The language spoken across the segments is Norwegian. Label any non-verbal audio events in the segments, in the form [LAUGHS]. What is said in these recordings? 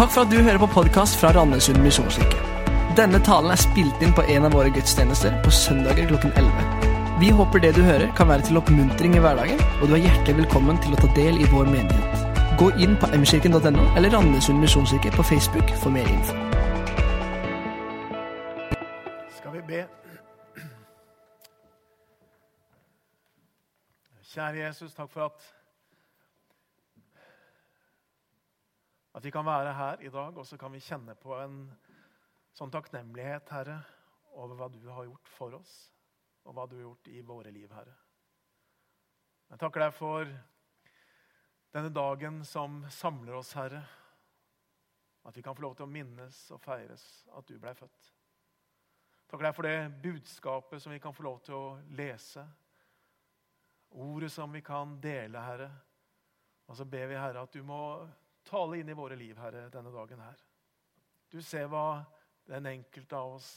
Takk for at du hører på podkast fra Randesund misjonskirke. Denne talen er spilt inn på en av våre gudstjenester på søndager klokken 11. Vi håper det du hører, kan være til oppmuntring i hverdagen, og du er hjertelig velkommen til å ta del i vår menighet. Gå inn på mkirken.no eller Randesund misjonskirke på Facebook for mer info. Skal vi be? Kjære Jesus, takk for at At vi kan være her i dag, og så kan vi kjenne på en sånn takknemlighet, Herre, over hva du har gjort for oss, og hva du har gjort i våre liv, Herre. Jeg takker deg for denne dagen som samler oss, Herre. At vi kan få lov til å minnes og feires at du blei født. Takker deg for det budskapet som vi kan få lov til å lese. Ordet som vi kan dele, Herre. Og så ber vi, Herre, at du må tale inn i våre liv, Herre, denne dagen her. Du ser hva den enkelte av oss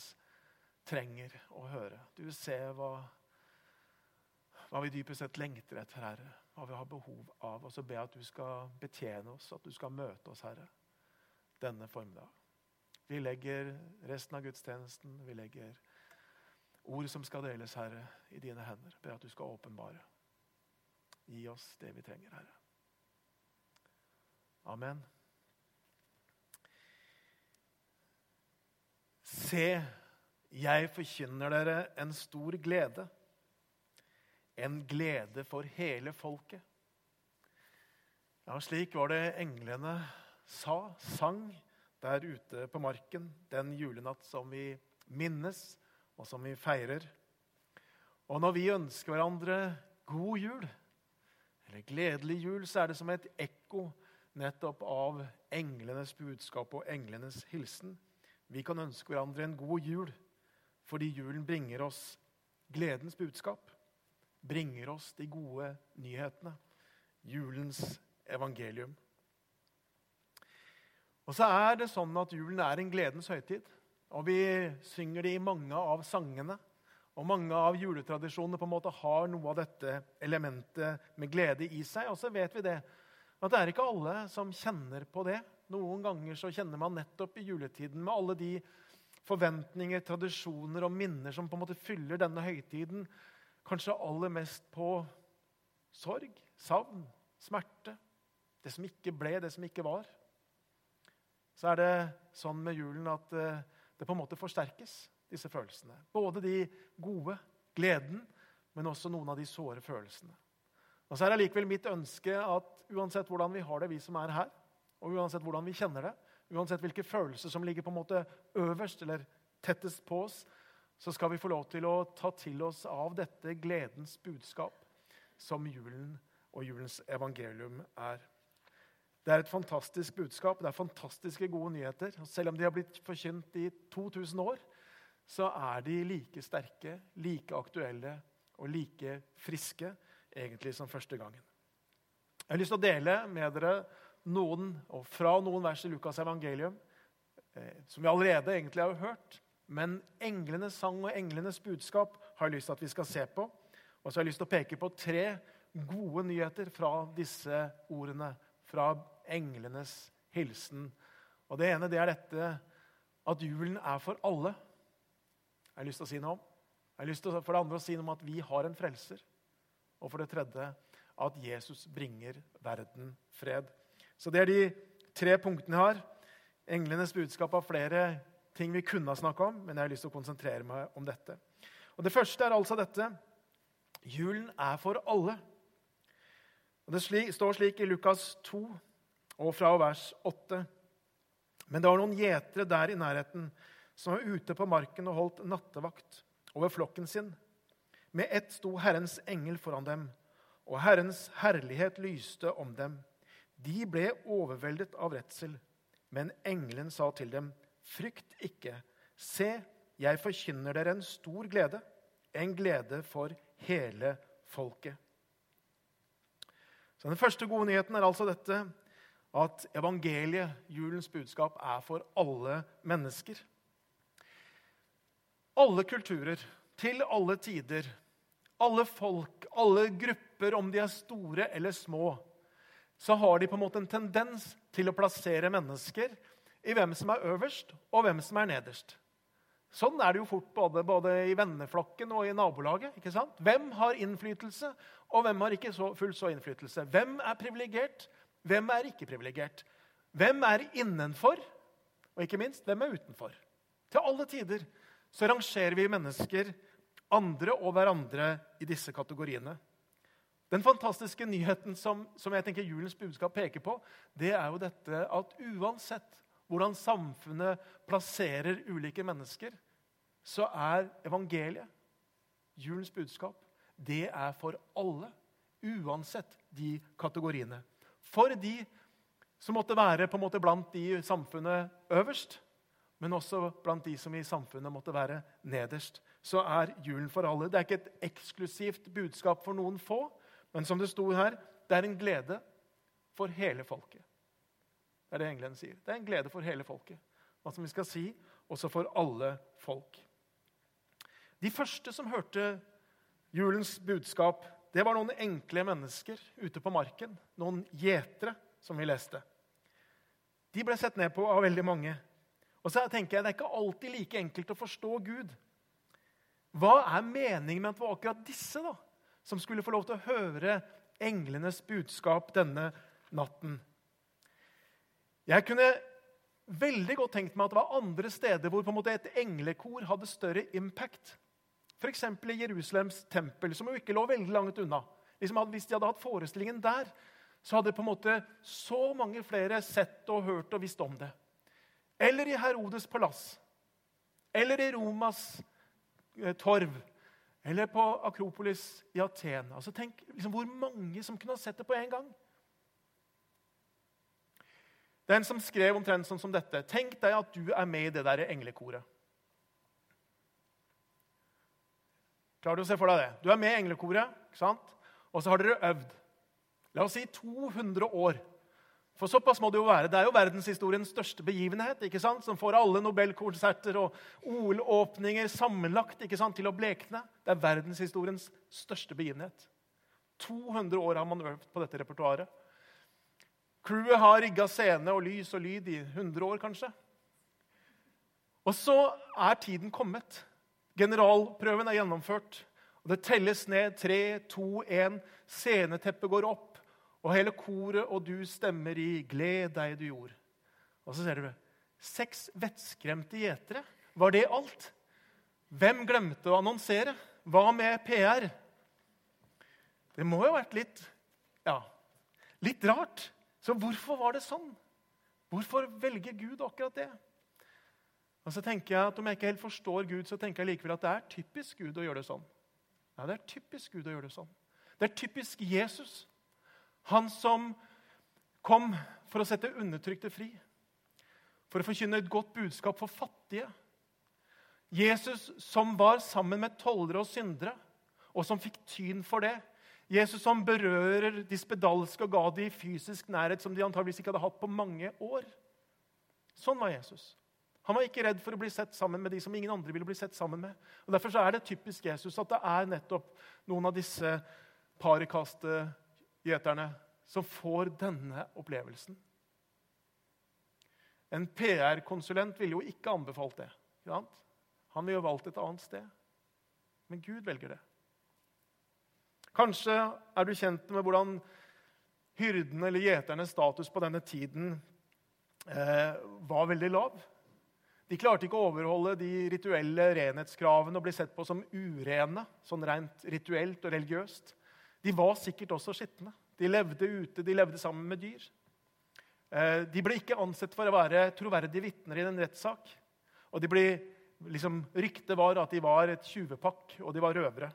trenger å høre. Du ser hva, hva vi dypest sett lengter etter, Herre. Hva vi har behov av. Og så ber jeg at du skal betjene oss, at du skal møte oss, Herre, denne formiddag. Vi legger resten av gudstjenesten, vi legger ord som skal deles, Herre, i dine hender. Ber at du skal åpenbare. Gi oss det vi trenger, Herre. Amen. Se, jeg forkynner dere en stor glede. En glede for hele folket. Ja, slik var det englene sa, sang der ute på marken den julenatt som vi minnes, og som vi feirer. Og når vi ønsker hverandre god jul, eller gledelig jul, så er det som et ekko nettopp av englenes budskap og englenes hilsen. Vi kan ønske hverandre en god jul fordi julen bringer oss gledens budskap. Bringer oss de gode nyhetene. Julens evangelium. Og så er det sånn at Julen er en gledens høytid. Og vi synger det i mange av sangene. Og mange av juletradisjonene på en måte har noe av dette elementet med glede i seg. Og så vet vi det at det er ikke alle som kjenner på det. Noen ganger så kjenner man nettopp i juletiden med alle de forventninger, tradisjoner og minner som på en måte fyller denne høytiden, kanskje aller mest på sorg, savn, smerte. Det som ikke ble, det som ikke var. Så er det sånn med julen at eh, det på en måte forsterkes, disse følelsene. Både de gode, gleden, men også noen av de såre følelsene. Og så er det likevel mitt ønske at uansett hvordan vi har det, vi som er her, og uansett hvordan vi kjenner det, uansett hvilke følelser som ligger på en måte øverst eller tettest på oss, så skal vi få lov til å ta til oss av dette gledens budskap som julen og julens evangelium er. Det er et fantastisk budskap. Det er fantastiske gode nyheter. Og selv om de har blitt forkynt i 2000 år, så er de like sterke, like aktuelle og like friske egentlig som første gangen. Jeg har lyst til å dele med dere noen, og fra noen vers i Lukas' evangelium eh, som vi allerede egentlig har hørt. Men englenes sang og englenes budskap har jeg lyst til at vi skal se på. Og så har jeg lyst til å peke på tre gode nyheter fra disse ordene. Fra englenes hilsen. Og Det ene det er dette at julen er for alle. Jeg har lyst til å si noe om. Jeg har lyst til for det andre å si noe om at vi har en frelser. Og for det tredje at Jesus bringer verden fred. Så Det er de tre punktene jeg har. Englenes budskap har flere ting vi kunne ha snakka om, men jeg har lyst til å konsentrere meg om dette. Og Det første er altså dette julen er for alle. Og Det står slik i Lukas 2 og fra vers 8. Men det var noen gjetere der i nærheten som var ute på marken og holdt nattevakt over flokken sin. Med ett sto Herrens engel foran dem og Herrens herlighet lyste om dem. De ble overveldet av redsel, men engelen sa til dem, frykt ikke. Se, jeg forkynner dere en stor glede, en glede for hele folket. Så Den første gode nyheten er altså dette at evangeliet, julens budskap, er for alle mennesker. Alle kulturer, til alle tider, alle folk, alle grupper, om de er store eller små, så har de på en måte en tendens til å plassere mennesker i hvem som er øverst, og hvem som er nederst. Sånn er det jo fort både, både i venneflokken og i nabolaget. ikke sant? Hvem har innflytelse, og hvem har ikke så, fullt så innflytelse? Hvem er privilegert, hvem er ikke privilegert? Hvem er innenfor, og ikke minst, hvem er utenfor? Til alle tider så rangerer vi mennesker, andre og hverandre, i disse kategoriene. Den fantastiske nyheten som, som jeg tenker julens budskap peker på, det er jo dette at uansett hvordan samfunnet plasserer ulike mennesker, så er evangeliet, julens budskap, det er for alle. Uansett de kategoriene. For de som måtte være på en måte blant de i samfunnet øverst, men også blant de som i samfunnet måtte være nederst, så er julen for alle. Det er ikke et eksklusivt budskap for noen få, men som det sto her, det er en glede for hele folket. Det er det englene sier. Det er en glede for hele folket. Hva som vi skal si, også for alle folk. De første som hørte julens budskap, det var noen enkle mennesker ute på marken. Noen gjetere, som vi leste. De ble sett ned på av veldig mange. Og så tenker jeg Det er ikke alltid like enkelt å forstå Gud. Hva er meningen med at det var akkurat disse da, som skulle få lov til å høre englenes budskap denne natten? Jeg kunne veldig godt tenkt meg at det var andre steder hvor på en måte et englekor hadde større impact. F.eks. i Jerusalems tempel, som jo ikke lå veldig langt unna. Liksom hvis de hadde hatt forestillingen der, så hadde på en måte så mange flere sett og hørt og visst om det. Eller i Herodes palass. Eller i Romas eh, torv. Eller på Akropolis i Aten. Altså Tenk liksom, hvor mange som kunne ha sett det på en gang. Den som skrev omtrent sånn som dette Tenk deg at du er med i det der englekoret. Klarer du å se for deg det? Du er med i englekoret, ikke sant? og så har dere øvd. La oss si 200 år. For såpass må det jo være. Det er jo verdenshistoriens største begivenhet ikke sant? som får alle Nobelkonserter og OL-åpninger sammenlagt ikke sant? til å blekne. Det er verdenshistoriens største begivenhet. 200 år har man øvd på dette repertoaret. Crewet har rigga scene og lys og lyd i 100 år, kanskje. Og så er tiden kommet. Generalprøven er gjennomført. og Det telles ned. Tre, to, én. Sceneteppet går opp, og hele koret og du stemmer i 'Gled deg, du jord'. Og så ser du seks vettskremte gjetere. Var det alt? Hvem glemte å annonsere? Hva med PR? Det må jo ha vært litt ja, litt rart. Så hvorfor var det sånn? Hvorfor velger Gud akkurat det? Og så tenker jeg at Om jeg ikke helt forstår Gud, så tenker jeg likevel at det er typisk Gud å gjøre det sånn. Ja, det er typisk Gud å gjøre det sånn. Det er typisk Jesus. Han som kom for å sette undertrykte fri. For å forkynne et godt budskap for fattige. Jesus som var sammen med tollere og syndere, og som fikk tyn for det. Jesus som berører de spedalske og ga de fysisk nærhet som de antageligvis ikke hadde hatt på mange år. Sånn var Jesus. Han var ikke redd for å bli sett sammen med de som ingen andre ville bli sett sammen med. Og Derfor er det typisk Jesus at det er nettopp noen av disse parikaste-gjeterne som får denne opplevelsen. En PR-konsulent ville jo ikke anbefalt det. Han ville jo valgt et annet sted. Men Gud velger det. Kanskje er du kjent med hvordan hyrdene eller gjeternes status på denne tiden eh, var veldig lav. De klarte ikke å overholde de rituelle renhetskravene og bli sett på som urene. sånn rent rituelt og religiøst. De var sikkert også skitne. De levde ute, de levde sammen med dyr. Eh, de ble ikke ansett for å være troverdige vitner i en rettssak. Og de ble, liksom, Ryktet var at de var et tjuvepakk, og de var røvere.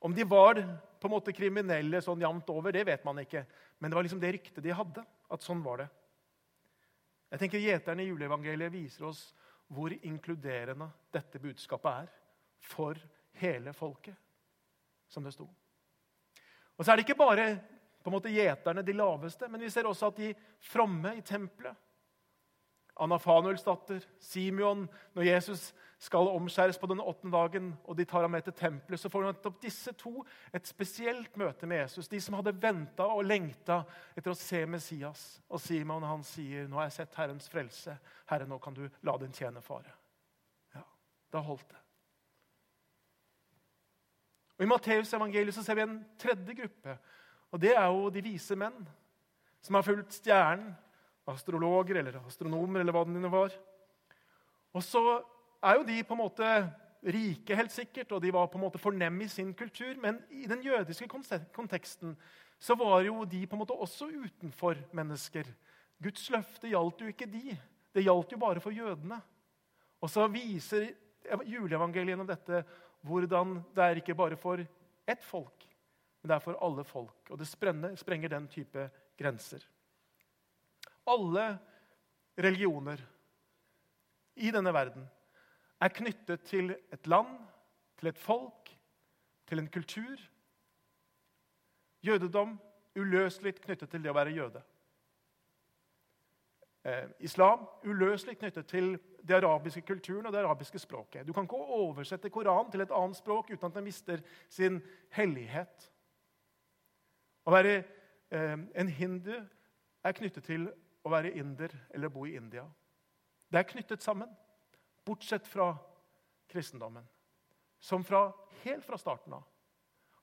Om de var på en måte kriminelle sånn jevnt over, det vet man ikke. Men det var liksom det ryktet de hadde. at sånn var det. Jeg tenker Gjeterne i juleevangeliet viser oss hvor inkluderende dette budskapet er for hele folket, som det sto. Og så er det ikke bare på en måte gjeterne, de laveste, men vi ser også at de fromme i tempelet Anna Fanuels datter, Simeon Når Jesus skal omskjæres på den åttende dagen, og de tar ham med til tempelet, så får nettopp disse to et spesielt møte med Jesus. De som hadde venta og lengta etter å se Messias. Og Simon han sier, 'Nå har jeg sett Herrens frelse. Herre, nå kan du la din tjener fare.' Ja, Da holdt det. Og I Matteus evangeliet så ser vi en tredje gruppe. og Det er jo de vise menn som har fulgt stjernen. Astrologer eller astronomer eller hva det nå var. Og så er jo de på en måte rike, helt sikkert, og de var på en måte fornemme i sin kultur. Men i den jødiske konteksten så var jo de på en måte også utenfor mennesker. Guds løfte gjaldt jo ikke de. Det gjaldt jo bare for jødene. Og så viser juleevangeliet gjennom dette hvordan det er ikke bare for ett folk, men det er for alle folk. Og det sprenger, den type grenser. Alle religioner i denne verden er knyttet til et land, til et folk, til en kultur. Jødedom uløselig knyttet til det å være jøde. Eh, islam uløselig knyttet til den arabiske kulturen og det arabiske språket. Du kan ikke oversette Koranen til et annet språk uten at den mister sin hellighet. Å være eh, en hindu er knyttet til å være inder eller bo i India. Det er knyttet sammen bortsett fra kristendommen, som fra, helt fra starten av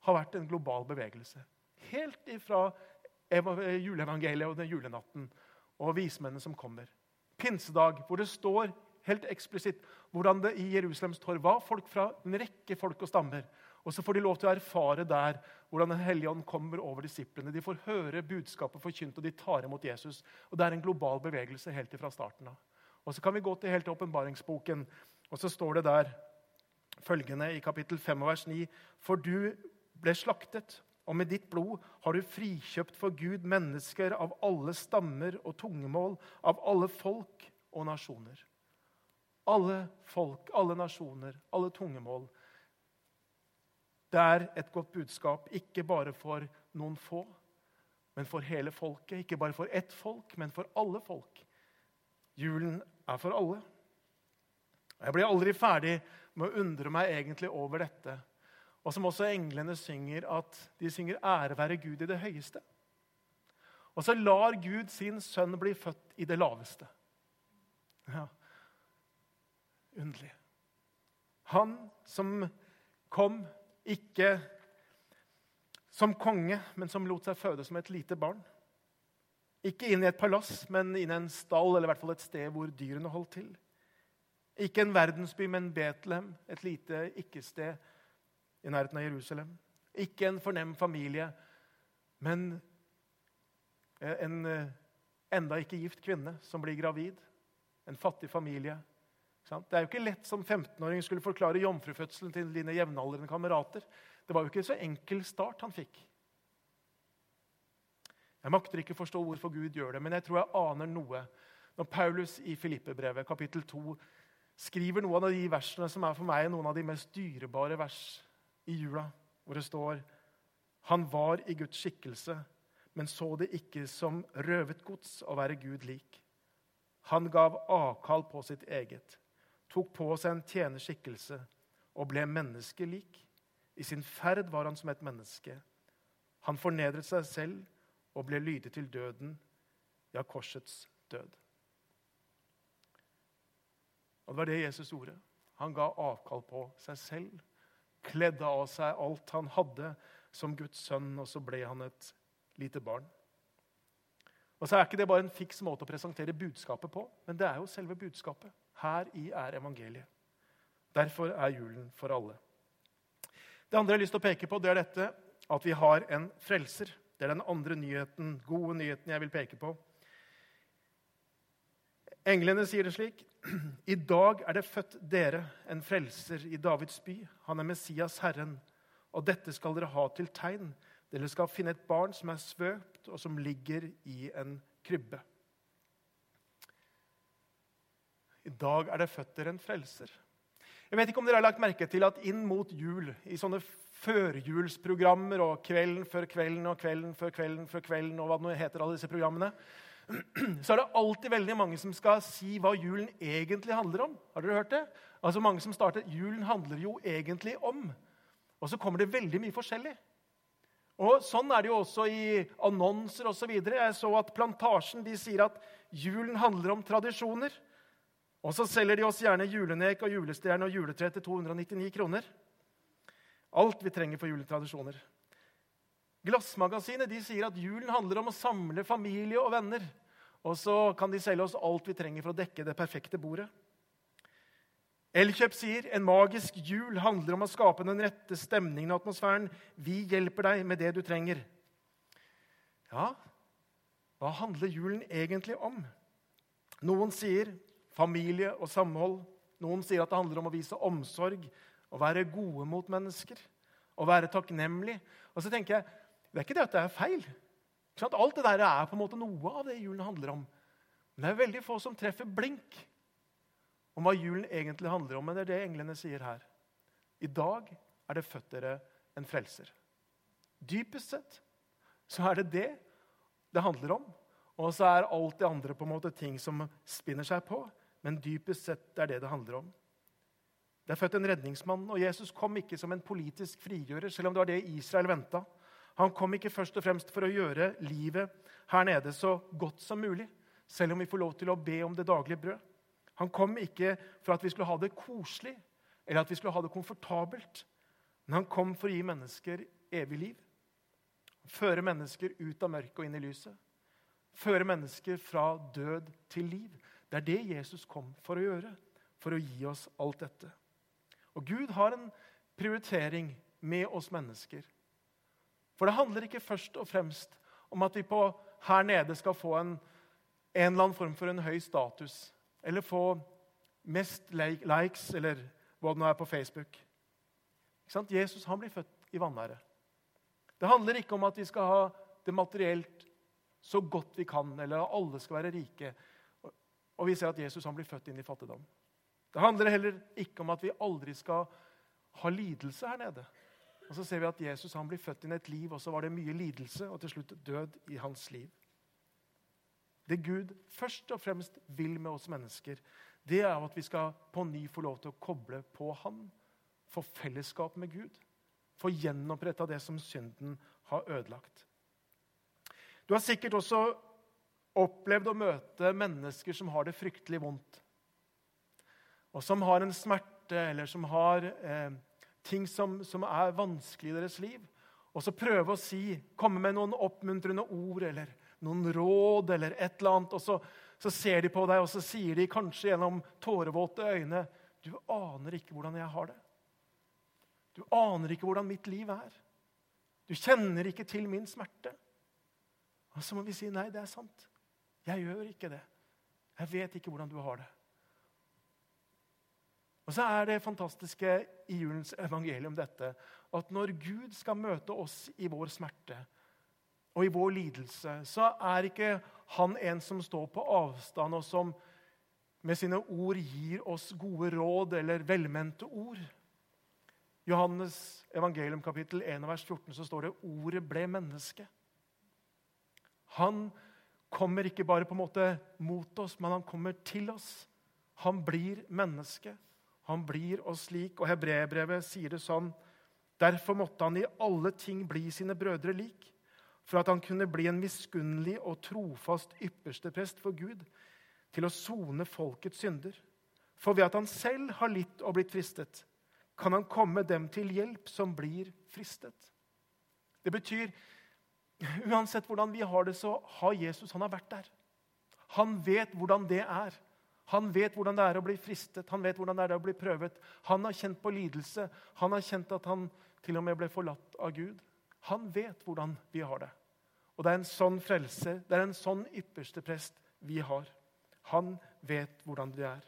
har vært en global bevegelse. Helt ifra juleevangeliet og den julenatten og vismennene som kommer. Pinsedag, hvor det står helt eksplisitt hvordan det i Jerusalems torg var folk fra en rekke folk og stammer. Og så får de lov til å erfare der hvordan Den hellige ånd kommer over disiplene. De får høre budskapet forkynt, og de tar imot Jesus. Og Det er en global bevegelse helt fra starten av. Og Så kan vi gå til helt åpenbaringsboken, og så står det der følgende i kapittel 5 vers 9.: For du ble slaktet, og med ditt blod har du frikjøpt for Gud mennesker av alle stammer og tungemål, av alle folk og nasjoner. Alle folk, alle nasjoner, alle tungemål. Det er et godt budskap, ikke bare for noen få, men for hele folket. Ikke bare for ett folk, men for alle folk. Julen er for alle. Jeg blir aldri ferdig med å undre meg egentlig over dette. Og som også englene synger, at de synger 'ære være Gud i det høyeste'. Og så lar Gud sin sønn bli født i det laveste. Ja, Underlig. Han som kom ikke som konge, men som lot seg føde som et lite barn. Ikke inn i et palass, men inn i en stall eller i hvert fall et sted hvor dyrene holdt til. Ikke en verdensby, men Betlehem, et lite ikke-sted i nærheten av Jerusalem. Ikke en fornem familie, men en eh, enda ikke gift kvinne som blir gravid. En fattig familie. Det er jo ikke lett som 15-åring skulle forklare jomfrufødselen til dine jevnaldrende kamerater. Det var jo ikke så enkel start han fikk. Jeg makter ikke forstå hvorfor Gud gjør det, men jeg tror jeg aner noe når Paulus i Filippebrevet kapittel 2 skriver noen av de versene som er for meg noen av de mest dyrebare vers i jula, hvor det står Han var i Guds skikkelse, men så det ikke som røvet gods å være Gud lik. Han gav avkall på sitt eget, tok på seg en tjenerskikkelse og ble menneskelik. I sin ferd var han som et menneske. Han fornedret seg selv og ble lydig til døden, ja, korsets død. Og Det var det Jesus gjorde. Han ga avkall på seg selv, kledde av seg alt han hadde som Guds sønn, og så ble han et lite barn. Og så er ikke det bare en fiks måte å presentere budskapet på, men det er jo selve budskapet. Her i er evangeliet. Derfor er julen for alle. Det andre jeg har lyst til å peke på, det er dette at vi har en frelser. Det er den andre nyheten, gode nyheten jeg vil peke på. Englene sier det slik.: [CLEARS THROAT] I dag er det født dere en frelser i Davids by. Han er Messias, Herren. Og dette skal dere ha til tegn. Dere skal finne et barn som er svøpt, og som ligger i en krybbe. I dag er det føtter en frelser. Jeg vet ikke om dere har lagt merke til at inn mot jul, i sånne førjulsprogrammer og Kvelden før kvelden og Kvelden før kvelden før kvelden og hva det nå heter, alle disse programmene, [CLEARS THROAT] så er det alltid veldig mange som skal si hva julen egentlig handler om. Har dere hørt det? Altså Mange som starter 'Julen handler jo egentlig om'. Og så kommer det veldig mye forskjellig. Og Sånn er det jo også i annonser osv. Jeg så at Plantasjen de sier at julen handler om tradisjoner. Og så selger de oss gjerne julenek og julestjerne og juletre til 299 kroner. Alt vi trenger for juletradisjoner. Glassmagasinet de sier at julen handler om å samle familie og venner. Og så kan de selge oss alt vi trenger for å dekke det perfekte bordet. Elkjøp sier en magisk jul handler om å skape den rette stemningen og atmosfæren. Vi hjelper deg med det du trenger. Ja, hva handler julen egentlig om? Noen sier familie og samhold. Noen sier at det handler om å vise omsorg, å være gode mot mennesker, å være takknemlig. Og så tenker jeg, Det er ikke det at det er feil. Alt det der er på en måte noe av det julen handler om. Men det er veldig få som treffer blink om hva julen egentlig handler om. Men det er det englene sier her. I dag er det født dere en frelser. Dypest sett så er det det det handler om. Og så er alt det andre på en måte ting som spinner seg på. Men dypest sett er det det handler om. Det er født en redningsmann, og Jesus kom ikke som en politisk frigjører, selv om det var det Israel venta. Han kom ikke først og fremst for å gjøre livet her nede så godt som mulig, selv om vi får lov til å be om det daglige brød. Han kom ikke for at vi skulle ha det koselig eller at vi skulle ha det komfortabelt. Men han kom for å gi mennesker evig liv. Føre mennesker ut av mørket og inn i lyset. Føre mennesker fra død til liv. Det er det Jesus kom for å gjøre, for å gi oss alt dette. Og Gud har en prioritering med oss mennesker. For det handler ikke først og fremst om at vi på her nede skal få en, en eller annen form for en høy status. Eller få mest likes, eller hva det nå er på Facebook. Jesus han blir født i vanære. Det handler ikke om at vi skal ha det materielt så godt vi kan, eller at alle skal være rike. Og vi ser at Jesus han blir født inn i fattigdom. Det handler heller ikke om at vi aldri skal ha lidelse her nede. Og Så ser vi at Jesus han blir født inn i et liv, og så var det mye lidelse og til slutt død i hans liv. Det Gud først og fremst vil med oss mennesker, det er at vi skal på ny få lov til å koble på Han. Få fellesskap med Gud. Få gjenoppretta det som synden har ødelagt. Du har sikkert også opplevd å møte mennesker som har det fryktelig vondt. Og som har en smerte, eller som har eh, ting som, som, er vanskelig i deres liv. Og så prøve å si, komme med noen oppmuntrende ord eller noen råd eller et eller annet. Og så, så ser de på deg, og så sier de kanskje gjennom tårevåte øyne Du aner ikke hvordan jeg har det. Du aner ikke hvordan mitt liv er. Du kjenner ikke til min smerte. Og så må vi si nei, det er sant. Jeg gjør ikke det. Jeg vet ikke hvordan du har det. Og så er det fantastiske i julens evangelium dette at når Gud skal møte oss i vår smerte og i vår lidelse, så er ikke han en som står på avstand, og som med sine ord gir oss gode råd eller velmente ord. Johannes evangelium kapittel 1 vers 14 så står det 'Ordet ble menneske'. Han kommer ikke bare på en måte mot oss, men han kommer til oss. Han blir menneske. Han blir oss slik, og hebreerbrevet sier det sånn. Derfor måtte han i alle ting bli sine brødre lik, for at han kunne bli en miskunnelig og trofast ypperste prest for Gud, til å sone folkets synder. For ved at han selv har litt og blitt fristet, kan han komme dem til hjelp som blir fristet. Det betyr [LAUGHS] uansett hvordan vi har det, så har Jesus han har vært der. Han vet hvordan det er. Han vet hvordan det er å bli fristet, han vet hvordan det er å bli prøvet. Han har kjent på lidelse. Han har kjent at han til og med ble forlatt av Gud. Han vet hvordan vi har det. Og det er en sånn frelse, det er en sånn ypperste prest vi har. Han vet hvordan det er.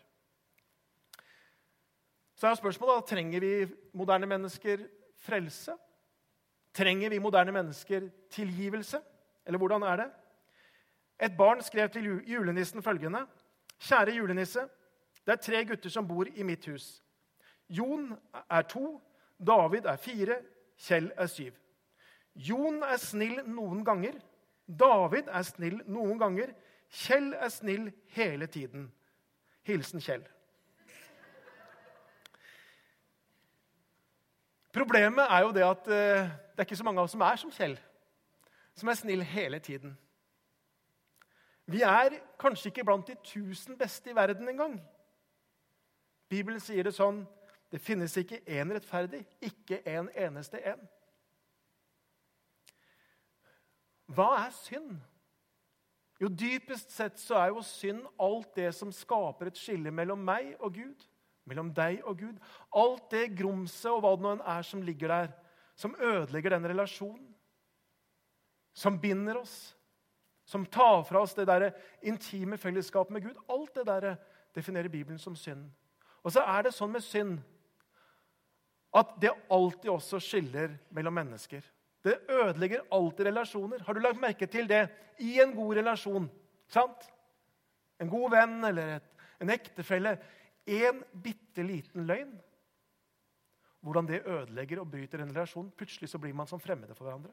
Så er spørsmålet da, trenger vi moderne mennesker frelse. Trenger vi moderne mennesker tilgivelse? Eller hvordan er det? Et barn skrev til julenissen følgende Kjære julenisse, det er tre gutter som bor i mitt hus. Jon er to, David er fire, Kjell er syv. Jon er snill noen ganger. David er snill noen ganger. Kjell er snill hele tiden. Hilsen Kjell. Problemet er jo det at eh, det er ikke så mange av oss som er som Kjell, som er snill hele tiden. Vi er kanskje ikke blant de tusen beste i verden engang. Bibelen sier det sånn det finnes ikke én rettferdig, ikke en eneste en. Hva er synd? Jo, dypest sett så er jo synd alt det som skaper et skille mellom meg og Gud mellom deg og Gud. Alt det grumset og hva det nå enn er som ligger der, som ødelegger den relasjonen. Som binder oss, som tar fra oss det der intime fellesskapet med Gud. Alt det der definerer Bibelen som synd. Og så er det sånn med synd at det alltid også skiller mellom mennesker. Det ødelegger alltid relasjoner. Har du lagt merke til det i en god relasjon? Sant? En god venn eller et, en ektefelle En bitte liten løgn, hvordan det ødelegger og bryter en relasjon. Plutselig så blir man som fremmede for hverandre.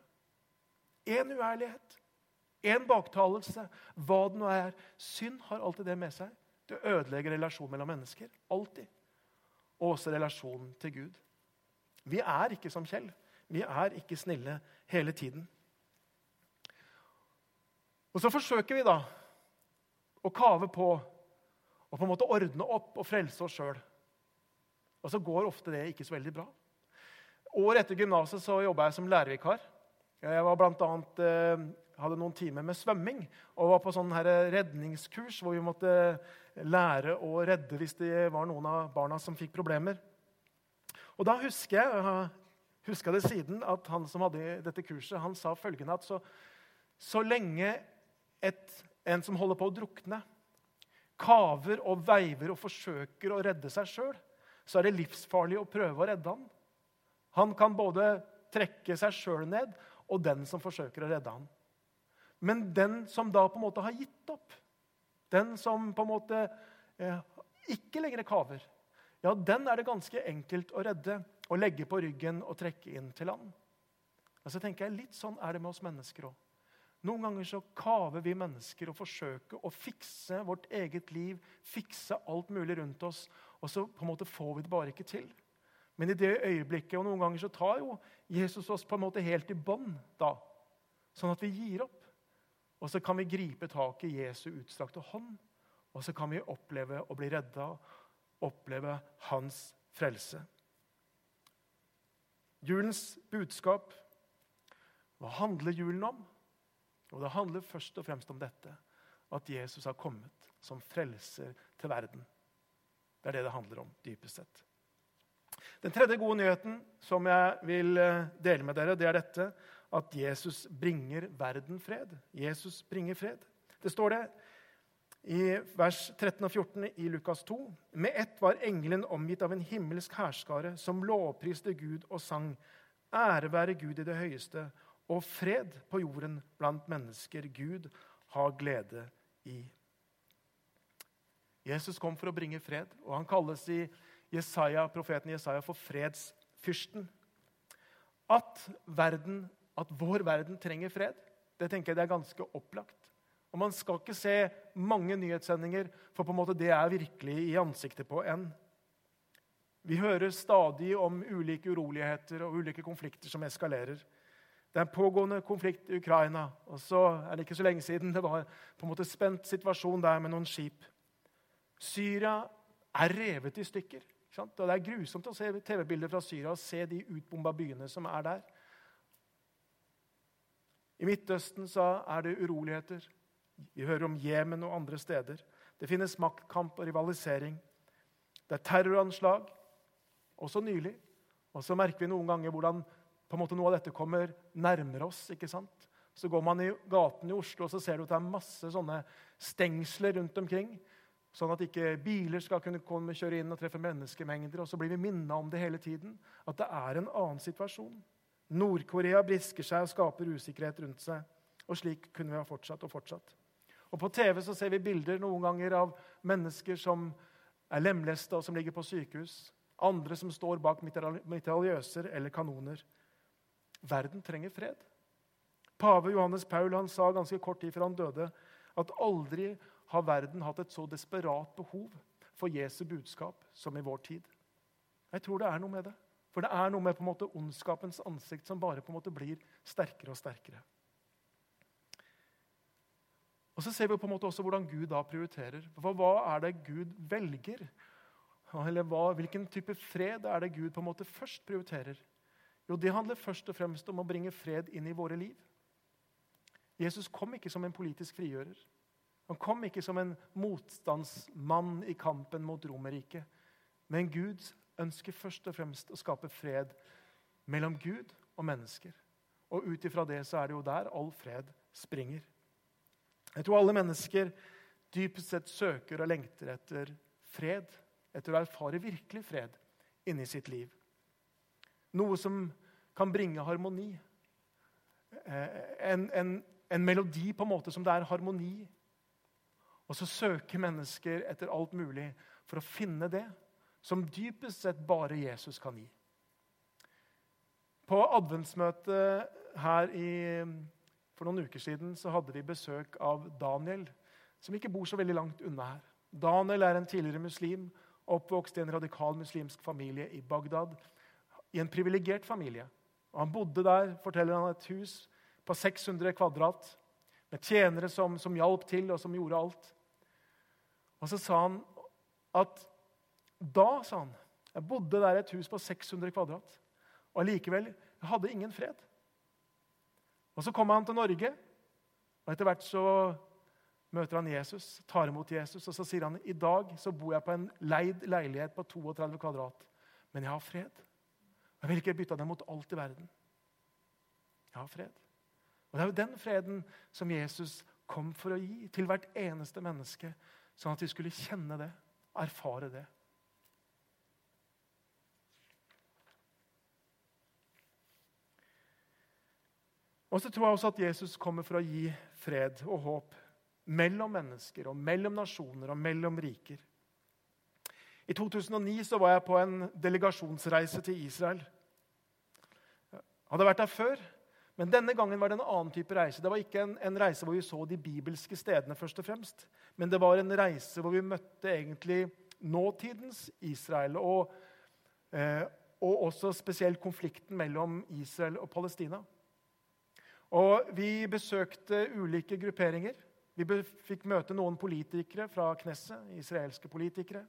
Én uærlighet, én baktalelse, hva det nå er. Synd har alltid det med seg. Det ødelegger relasjonen mellom mennesker. Alltid. Og også relasjonen til Gud. Vi er ikke som Kjell. Vi er ikke snille hele tiden. Og så forsøker vi da å kave på og på en måte ordne opp og frelse oss sjøl. Og så går ofte det ikke så veldig bra. Året etter gymnaset jobba jeg som lærervikar. Jeg var blant annet, eh, hadde noen timer med svømming og var på sånn her redningskurs hvor vi måtte lære å redde hvis det var noen av barna som fikk problemer. Og da husker jeg, jeg husker det siden, at han som hadde dette kurset, han sa følgende at så, så lenge et, en som holder på å drukne, kaver og veiver og forsøker å redde seg sjøl, så er det livsfarlig å prøve å redde han. Han kan både trekke seg sjøl ned og den som forsøker å redde han. Men den som da på en måte har gitt opp, den som på en måte eh, ikke lenger kaver, ja, den er det ganske enkelt å redde og legge på ryggen og trekke inn til land. Og så tenker jeg, Litt sånn er det med oss mennesker òg. Noen ganger så kaver vi mennesker og forsøker å fikse vårt eget liv, fikse alt mulig rundt oss, og så på en måte får vi det bare ikke til. Men i det øyeblikket, og noen ganger så tar jo Jesus oss på en måte helt i bånd da, sånn at vi gir opp. Og så kan vi gripe tak i Jesu utstrakte hånd, og så kan vi oppleve å bli redda, oppleve hans frelse. Julens budskap, hva handler julen om? Og Det handler først og fremst om dette, at Jesus har kommet som frelser til verden. Det er det det handler om, dypest sett. Den tredje gode nyheten som jeg vil eh, dele med dere, det er dette at Jesus bringer verden fred. Jesus bringer fred. Det står det i vers 13 og 14 i Lukas 2. Med ett var engelen omgitt av en himmelsk hærskare som lovpriste Gud og sang. Ære være Gud i det høyeste og fred på jorden blant mennesker Gud har glede i. Jesus kom for å bringe fred, og han kalles i Jesaja, profeten Jesaja for fredsfyrsten. At, verden, at vår verden trenger fred, det tenker jeg det er ganske opplagt. Og Man skal ikke se mange nyhetssendinger, for på en måte det er virkelig i ansiktet på en. Vi hører stadig om ulike uroligheter og ulike konflikter som eskalerer. Det er en pågående konflikt i Ukraina. og så er det ikke så lenge siden det var på en måte spent situasjon der med noen skip. Syria er revet i stykker. Og Det er grusomt å se TV-bilder fra Syria og se de utbomba byene som er der. I Midtøsten er det uroligheter. Vi hører om Jemen og andre steder. Det finnes maktkamp og rivalisering. Det er terroranslag, også nylig. Og så merker vi noen ganger hvordan på en måte noe av dette kommer nærmere oss. ikke sant? Så går man i gaten i Oslo og så ser du at det er masse sånne stengsler rundt omkring. Sånn at ikke biler skal kunne komme, kjøre inn og treffe menneskemengder. Og så blir vi minna om det hele tiden, at det er en annen situasjon. Nord-Korea brisker seg og skaper usikkerhet rundt seg. Og slik kunne vi ha fortsatt og fortsatt. Og På TV så ser vi bilder noen ganger av mennesker som er lemlesta og som ligger på sykehus. Andre som står bak mitraljøser eller kanoner. Verden trenger fred. Pave Johannes Paul han sa ganske kort tid før han døde, At aldri har verden hatt et så desperat behov for Jesu budskap som i vår tid. Jeg tror det er noe med det. For det er noe med på en måte ondskapens ansikt som bare på en måte blir sterkere og sterkere. Og Så ser vi på en måte også hvordan Gud da prioriterer. For Hva er det Gud velger? Eller hva, Hvilken type fred er det Gud på en måte først prioriterer? Jo, Det handler først og fremst om å bringe fred inn i våre liv. Jesus kom ikke som en politisk frigjører. Han kom ikke som en motstandsmann i kampen mot Romerriket. Men Gud ønsker først og fremst å skape fred mellom Gud og mennesker. Og ut ifra det så er det jo der all fred springer. Jeg tror alle mennesker dypest sett søker og lengter etter fred. Etter å erfare virkelig fred inni sitt liv. Noe som kan bringe harmoni. Eh, en, en, en melodi på en måte som det er harmoni. Og så søker mennesker etter alt mulig for å finne det som dypest sett bare Jesus kan gi. På adventsmøtet her i, for noen uker siden så hadde vi besøk av Daniel, som ikke bor så veldig langt unna her. Daniel er en tidligere muslim, oppvokst i en radikal muslimsk familie i Bagdad. I en privilegert familie. Og han bodde der, forteller han, et hus på 600 kvadrat med tjenere som, som hjalp til, og som gjorde alt. Og så sa han at da, sa han, jeg bodde der i et hus på 600 kvadrat, og allikevel jeg hadde ingen fred. Og Så kommer han til Norge, og etter hvert så møter han Jesus, tar imot Jesus, og så sier han i dag så bor jeg på en leid leilighet på 32 kvadrat, men jeg har fred. Jeg vil ikke bytte det mot alt i verden. Jeg har fred. Og Det er jo den freden som Jesus kom for å gi til hvert eneste menneske, sånn at de skulle kjenne det, erfare det. Og så tror jeg også at Jesus kommer for å gi fred og håp mellom mennesker og mellom nasjoner og mellom riker. I 2009 så var jeg på en delegasjonsreise til Israel. Hadde vært der før, men denne gangen var det en annen type reise. Det var ikke en, en, reise hvor vi så de bibelske stedene, først og fremst, men det var en reise hvor vi møtte egentlig nåtidens Israel. Og, eh, og også spesielt konflikten mellom Israel og Palestina. Og Vi besøkte ulike grupperinger. Vi fikk møte noen politikere fra Knesset, israelske politikere.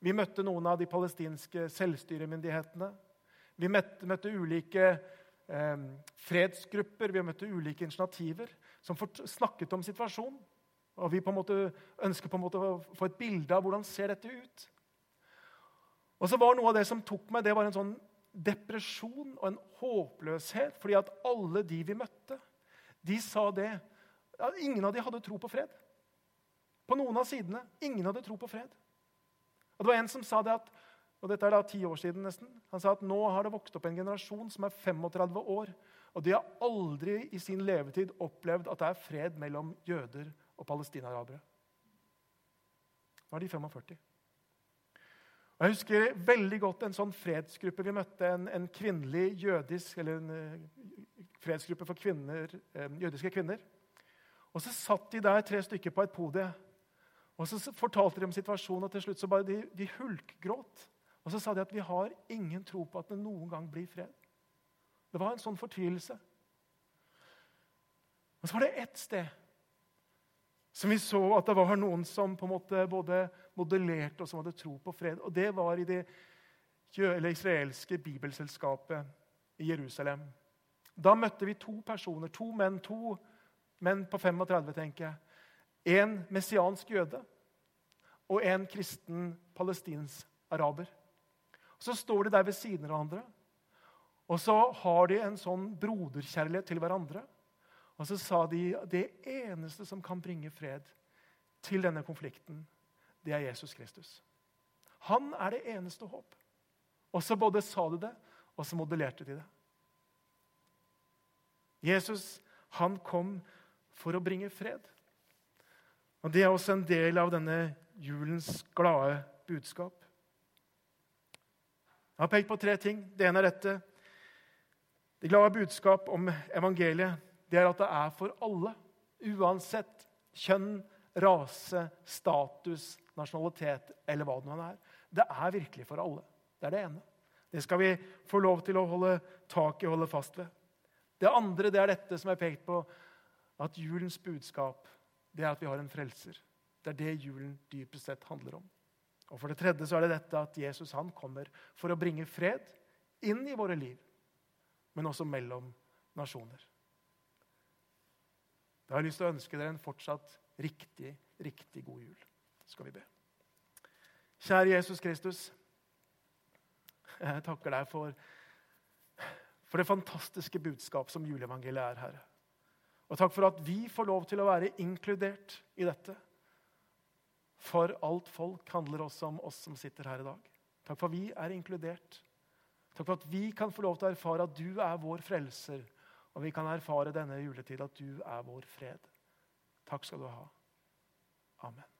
Vi møtte noen av de palestinske selvstyremyndighetene. Vi møtte, møtte ulike eh, fredsgrupper, vi har møtt ulike initiativer som snakket om situasjonen. Og Vi på en måte ønsker på en måte å få et bilde av hvordan ser dette ut. Og så var Noe av det som tok meg, det var en sånn depresjon og en håpløshet. fordi at alle de vi møtte, de sa det. at Ingen av de hadde tro på fred. På noen av sidene. Ingen hadde tro på fred. Og det var En som sa det at og dette er da ti år siden nesten, han sa at nå har det vokst opp en generasjon som er 35 år. Og de har aldri i sin levetid opplevd at det er fred mellom jøder og palestinarabere. Nå er de 45. Og Jeg husker veldig godt en sånn fredsgruppe vi møtte. En, en kvinnelig jødisk Eller en uh, fredsgruppe for kvinner, uh, jødiske kvinner. Og så satt de der tre stykker på et podie. Og så fortalte de om situasjonen, og til slutt så bare de, de hulkgråt. Og så sa de at vi har ingen tro på at det noen gang blir fred. Det var en sånn fortvilelse. Men så var det ett sted som vi så at det var noen som på en måte både modellerte og som hadde tro på fred. Og Det var i det israelske bibelselskapet i Jerusalem. Da møtte vi to personer, to menn, to menn på 35, tenker jeg. En messiansk jøde og en kristen palestinsk araber. Så står de der ved siden av hverandre, og så har de en sånn broderkjærlighet til hverandre. Og så sa de det eneste som kan bringe fred til denne konflikten, det er Jesus Kristus. Han er det eneste håp. Og så både sa de det, og så modellerte de det. Jesus han kom for å bringe fred. Og Det er også en del av denne julens glade budskap. Jeg har pekt på tre ting. Det ene er dette. Det glade budskap om evangeliet det er at det er for alle. Uansett kjønn, rase, status, nasjonalitet eller hva det nå er. Det er virkelig for alle. Det er det ene. Det skal vi få lov til å holde tak i og holde fast ved. Det andre det er dette som er pekt på, at julens budskap det er at vi har en frelser. Det er det julen dypest sett handler om. Og For det tredje så er det dette at Jesus han kommer for å bringe fred inn i våre liv, men også mellom nasjoner. Da har jeg lyst til å ønske dere en fortsatt riktig, riktig god jul. Skal vi be. Kjære Jesus Kristus. Jeg takker deg for, for det fantastiske budskap som juleevangeliet er, Herre. Og takk for at vi får lov til å være inkludert i dette. For alt folk handler også om oss som sitter her i dag. Takk for at vi er inkludert. Takk for at vi kan få lov til å erfare at du er vår frelser, og vi kan erfare denne juletid at du er vår fred. Takk skal du ha. Amen.